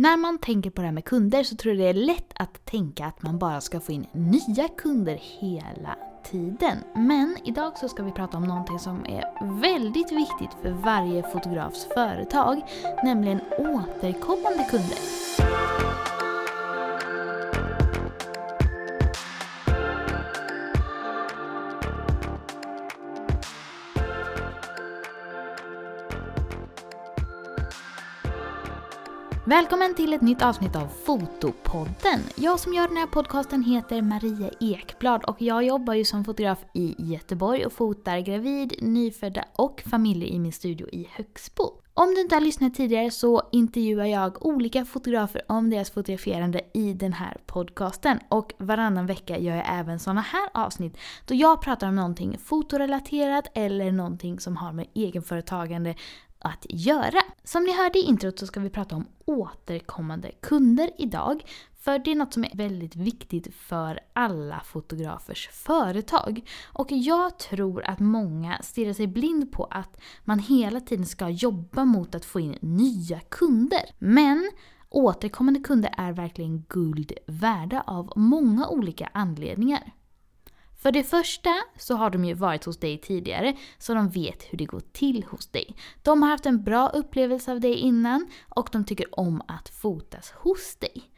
När man tänker på det här med kunder så tror jag det är lätt att tänka att man bara ska få in nya kunder hela tiden. Men idag så ska vi prata om någonting som är väldigt viktigt för varje fotografs företag, nämligen återkommande kunder. Välkommen till ett nytt avsnitt av Fotopodden. Jag som gör den här podcasten heter Maria Ekblad och jag jobbar ju som fotograf i Göteborg och fotar gravid, nyfödda och familjer i min studio i Högsbo. Om du inte har lyssnat tidigare så intervjuar jag olika fotografer om deras fotograferande i den här podcasten. Och varannan vecka gör jag även såna här avsnitt då jag pratar om någonting fotorelaterat eller någonting som har med egenföretagande att göra. Som ni hörde i introt så ska vi prata om återkommande kunder idag. För det är något som är väldigt viktigt för alla fotografers företag. Och jag tror att många stirrar sig blind på att man hela tiden ska jobba mot att få in nya kunder. Men återkommande kunder är verkligen guld värda av många olika anledningar. För det första så har de ju varit hos dig tidigare, så de vet hur det går till hos dig. De har haft en bra upplevelse av dig innan och de tycker om att fotas hos dig.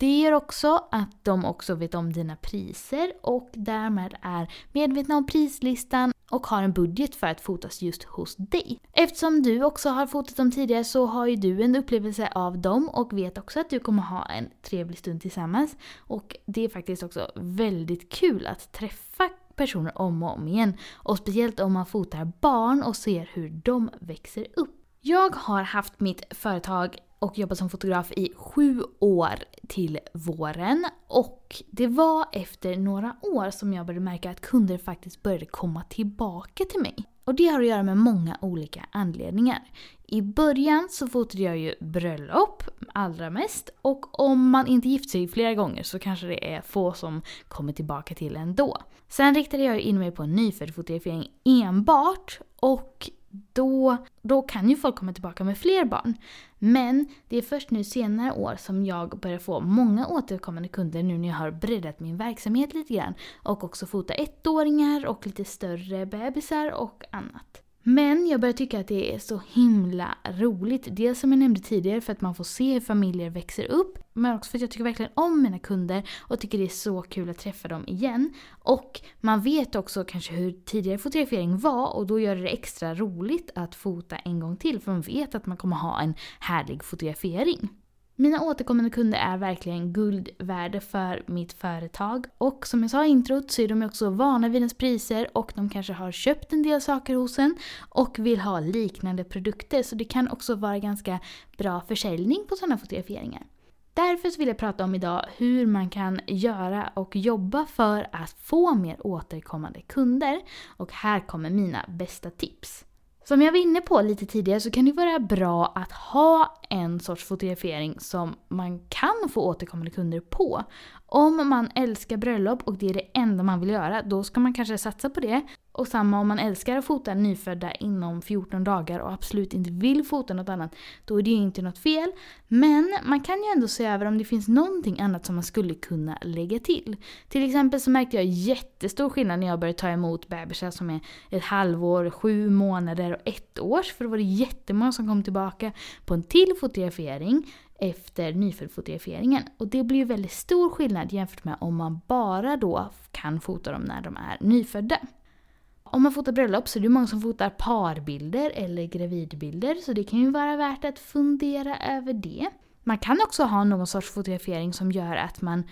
Det gör också att de också vet om dina priser och därmed är medvetna om prislistan och har en budget för att fotas just hos dig. Eftersom du också har fotat dem tidigare så har ju du en upplevelse av dem och vet också att du kommer ha en trevlig stund tillsammans. Och det är faktiskt också väldigt kul att träffa personer om och om igen. Och speciellt om man fotar barn och ser hur de växer upp. Jag har haft mitt företag och jobbat som fotograf i sju år till våren. Och det var efter några år som jag började märka att kunder faktiskt började komma tillbaka till mig. Och det har att göra med många olika anledningar. I början så fotade jag ju bröllop allra mest och om man inte gift sig flera gånger så kanske det är få som kommer tillbaka till ändå. Sen riktade jag in mig på nyfödd fotografering enbart och då, då kan ju folk komma tillbaka med fler barn. Men det är först nu senare år som jag börjar få många återkommande kunder nu när jag har breddat min verksamhet lite grann. Och också fota ettåringar och lite större bebisar och annat. Men jag börjar tycka att det är så himla roligt. Dels som jag nämnde tidigare för att man får se hur familjer växer upp. Men också för att jag tycker verkligen om mina kunder och tycker det är så kul att träffa dem igen. Och man vet också kanske hur tidigare fotografering var och då gör det extra roligt att fota en gång till för man vet att man kommer ha en härlig fotografering. Mina återkommande kunder är verkligen guld värda för mitt företag. Och som jag sa i introt så är de också vana vid ens priser och de kanske har köpt en del saker hos en och vill ha liknande produkter. Så det kan också vara ganska bra försäljning på sådana fotograferingar. Därför vill jag prata om idag hur man kan göra och jobba för att få mer återkommande kunder. Och här kommer mina bästa tips. Som jag var inne på lite tidigare så kan det vara bra att ha en sorts fotografering som man kan få återkommande kunder på. Om man älskar bröllop och det är det enda man vill göra, då ska man kanske satsa på det. Och samma om man älskar att fota nyfödda inom 14 dagar och absolut inte vill fota något annat, då är det ju inte något fel. Men man kan ju ändå se över om det finns någonting annat som man skulle kunna lägga till. Till exempel så märkte jag jättestor skillnad när jag började ta emot bebisar som är ett halvår, sju månader och ett års. För då var det jättemånga som kom tillbaka på en till fotografering efter nyföddfotograferingen. Och det blir ju väldigt stor skillnad jämfört med om man bara då kan fota dem när de är nyfödda. Om man fotar bröllop så är det många som fotar parbilder eller gravidbilder så det kan ju vara värt att fundera över det. Man kan också ha någon sorts fotografering som gör att man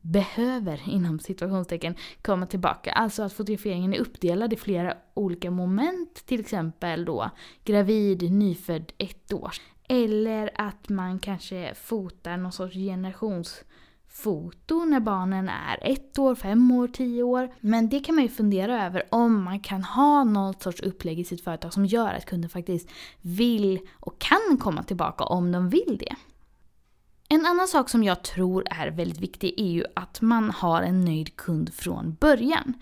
behöver, inom situationstecken, komma tillbaka. Alltså att fotograferingen är uppdelad i flera olika moment, till exempel då gravid, nyfödd, ett år. Eller att man kanske fotar någon sorts generationsfoto när barnen är ett år, fem år, tio år. Men det kan man ju fundera över om man kan ha någon sorts upplägg i sitt företag som gör att kunden faktiskt vill och kan komma tillbaka om de vill det. En annan sak som jag tror är väldigt viktig är ju att man har en nöjd kund från början.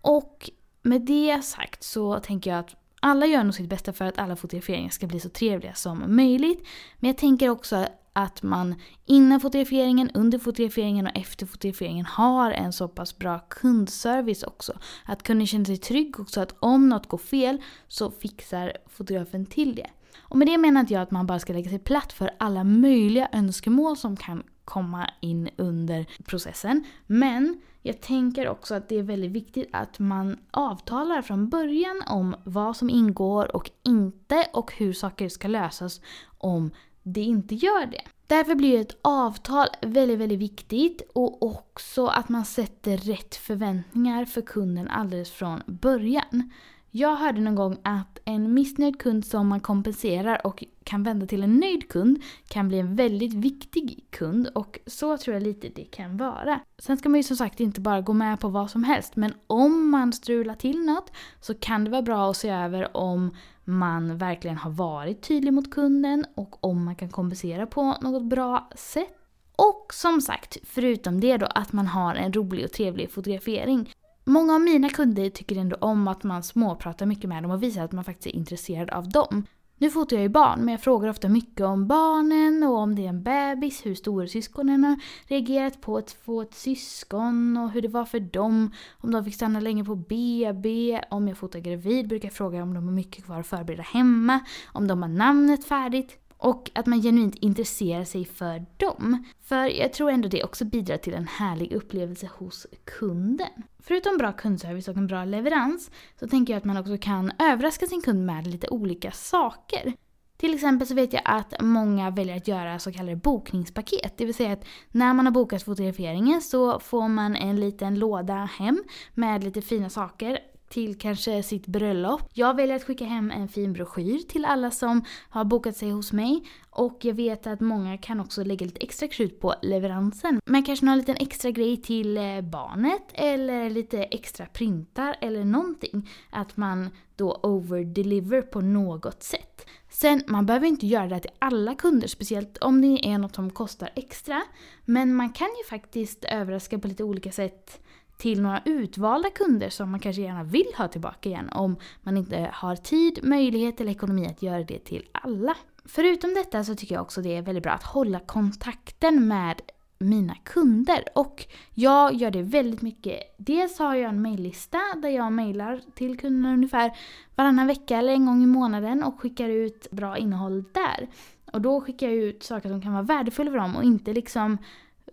Och med det sagt så tänker jag att alla gör nog sitt bästa för att alla fotograferingar ska bli så trevliga som möjligt. Men jag tänker också att man innan fotograferingen, under fotograferingen och efter fotograferingen har en så pass bra kundservice också. Att kunden känner sig trygg också att om något går fel så fixar fotografen till det. Och med det menar inte jag att man bara ska lägga sig platt för alla möjliga önskemål som kan komma in under processen. Men jag tänker också att det är väldigt viktigt att man avtalar från början om vad som ingår och inte och hur saker ska lösas om det inte gör det. Därför blir ett avtal väldigt, väldigt viktigt och också att man sätter rätt förväntningar för kunden alldeles från början. Jag hörde någon gång att en missnöjd kund som man kompenserar och kan vända till en nöjd kund kan bli en väldigt viktig kund och så tror jag lite det kan vara. Sen ska man ju som sagt inte bara gå med på vad som helst men om man strular till något så kan det vara bra att se över om man verkligen har varit tydlig mot kunden och om man kan kompensera på något bra sätt. Och som sagt, förutom det då att man har en rolig och trevlig fotografering. Många av mina kunder tycker ändå om att man småpratar mycket med dem och visar att man faktiskt är intresserad av dem. Nu fotar jag ju barn, men jag frågar ofta mycket om barnen och om det är en bebis, hur storasyskonen har reagerat på att få ett syskon och hur det var för dem, om de fick stanna länge på BB, om jag fotar gravid brukar jag fråga om de har mycket kvar att förbereda hemma, om de har namnet färdigt. Och att man genuint intresserar sig för dem. För jag tror ändå det också bidrar till en härlig upplevelse hos kunden. Förutom bra kundservice och en bra leverans så tänker jag att man också kan överraska sin kund med lite olika saker. Till exempel så vet jag att många väljer att göra så kallade bokningspaket. Det vill säga att när man har bokat fotograferingen så får man en liten låda hem med lite fina saker till kanske sitt bröllop. Jag väljer att skicka hem en fin broschyr till alla som har bokat sig hos mig. Och jag vet att många kan också lägga lite extra krut på leveransen. Men kanske någon liten extra grej till eh, barnet eller lite extra printar eller någonting. Att man då overdeliver på något sätt. Sen, man behöver inte göra det till alla kunder, speciellt om det är något som kostar extra. Men man kan ju faktiskt överraska på lite olika sätt till några utvalda kunder som man kanske gärna vill ha tillbaka igen om man inte har tid, möjlighet eller ekonomi att göra det till alla. Förutom detta så tycker jag också det är väldigt bra att hålla kontakten med mina kunder. Och jag gör det väldigt mycket. Dels har jag en mejllista där jag mejlar till kunderna ungefär varannan vecka eller en gång i månaden och skickar ut bra innehåll där. Och då skickar jag ut saker som kan vara värdefulla för dem och inte liksom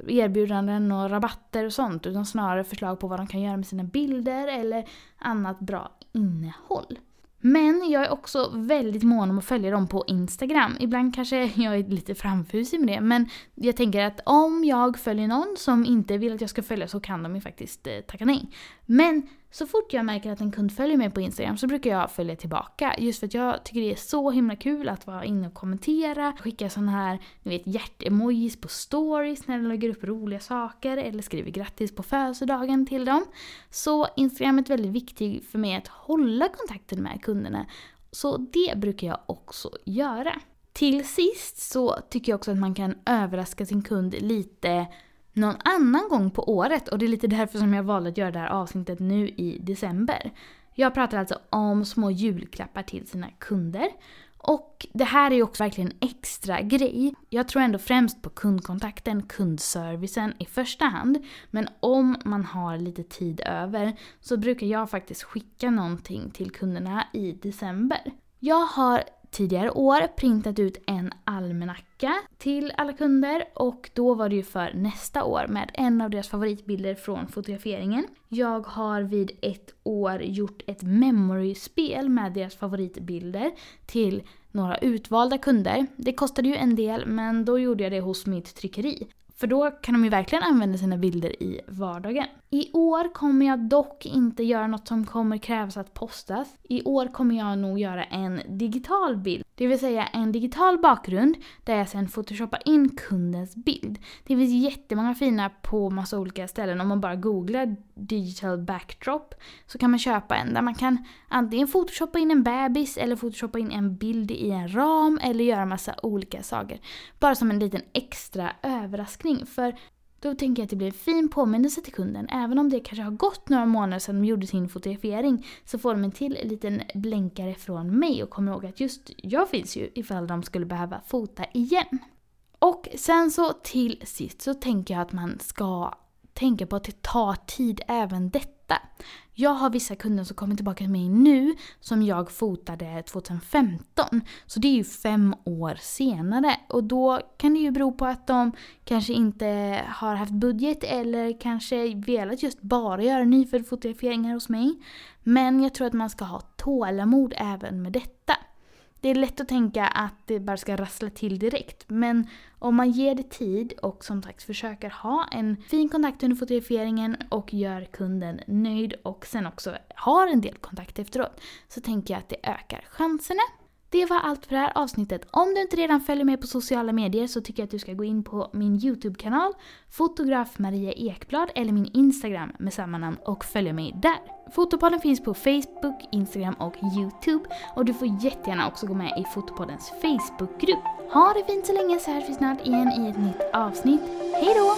erbjudanden och rabatter och sånt utan snarare förslag på vad de kan göra med sina bilder eller annat bra innehåll. Men jag är också väldigt mån om att följa dem på Instagram. Ibland kanske jag är lite framfusig med det men jag tänker att om jag följer någon som inte vill att jag ska följa så kan de ju faktiskt eh, tacka nej. Men så fort jag märker att en kund följer mig på Instagram så brukar jag följa tillbaka. Just för att jag tycker det är så himla kul att vara inne och kommentera, skicka sådana här ni vet, hjärtemojis på stories när de lägger upp roliga saker eller skriver grattis på födelsedagen till dem. Så Instagram är väldigt viktigt för mig att hålla kontakten med kunderna. Så det brukar jag också göra. Till sist så tycker jag också att man kan överraska sin kund lite någon annan gång på året och det är lite därför som jag valde att göra det här avsnittet nu i december. Jag pratar alltså om små julklappar till sina kunder. Och det här är ju också verkligen en extra grej. Jag tror ändå främst på kundkontakten, kundservicen i första hand. Men om man har lite tid över så brukar jag faktiskt skicka någonting till kunderna i december. Jag har tidigare år printat ut en almanacka till alla kunder och då var det ju för nästa år med en av deras favoritbilder från fotograferingen. Jag har vid ett år gjort ett memory-spel med deras favoritbilder till några utvalda kunder. Det kostade ju en del men då gjorde jag det hos mitt tryckeri. För då kan de ju verkligen använda sina bilder i vardagen. I år kommer jag dock inte göra något som kommer krävas att postas. I år kommer jag nog göra en digital bild. Det vill säga en digital bakgrund där jag sen photoshoppar in kundens bild. Det finns jättemånga fina på massa olika ställen. Om man bara googlar digital backdrop så kan man köpa en där man kan antingen photoshoppa in en bebis eller photoshoppa in en bild i en ram eller göra massa olika saker. Bara som en liten extra överraskning. För då tänker jag att det blir en fin påminnelse till kunden. Även om det kanske har gått några månader sedan de gjorde sin fotografering så får de en till liten blänkare från mig och kommer ihåg att just jag finns ju ifall de skulle behöva fota igen. Och sen så till sist så tänker jag att man ska tänka på att det tar tid även detta. Jag har vissa kunder som kommer tillbaka till mig nu som jag fotade 2015. Så det är ju fem år senare. Och då kan det ju bero på att de kanske inte har haft budget eller kanske velat just bara göra nyföddfotograferingar hos mig. Men jag tror att man ska ha tålamod även med detta. Det är lätt att tänka att det bara ska rassla till direkt. Men om man ger det tid och som sagt försöker ha en fin kontakt under fotograferingen och gör kunden nöjd och sen också har en del kontakt efteråt så tänker jag att det ökar chanserna. Det var allt för det här avsnittet. Om du inte redan följer mig på sociala medier så tycker jag att du ska gå in på min YouTube-kanal, fotograf Maria Ekblad, eller min Instagram med samma namn och följa mig där. Fotopodden finns på Facebook, Instagram och YouTube och du får jättegärna också gå med i Fotopoddens Facebookgrupp. Ha det fint så länge så hörs vi snart igen i ett nytt avsnitt. Hejdå!